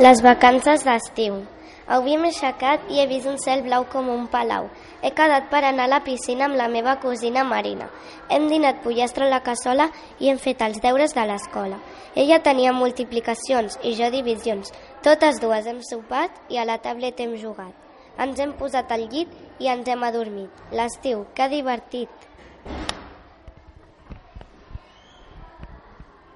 Les vacances d'estiu. Avui m'he aixecat i he vist un cel blau com un palau. He quedat per anar a la piscina amb la meva cosina Marina. Hem dinat pollastre a la cassola i hem fet els deures de l'escola. Ella tenia multiplicacions i jo divisions. Totes dues hem sopat i a la tablet hem jugat. Ens hem posat al llit i ens hem adormit. L'estiu, que divertit!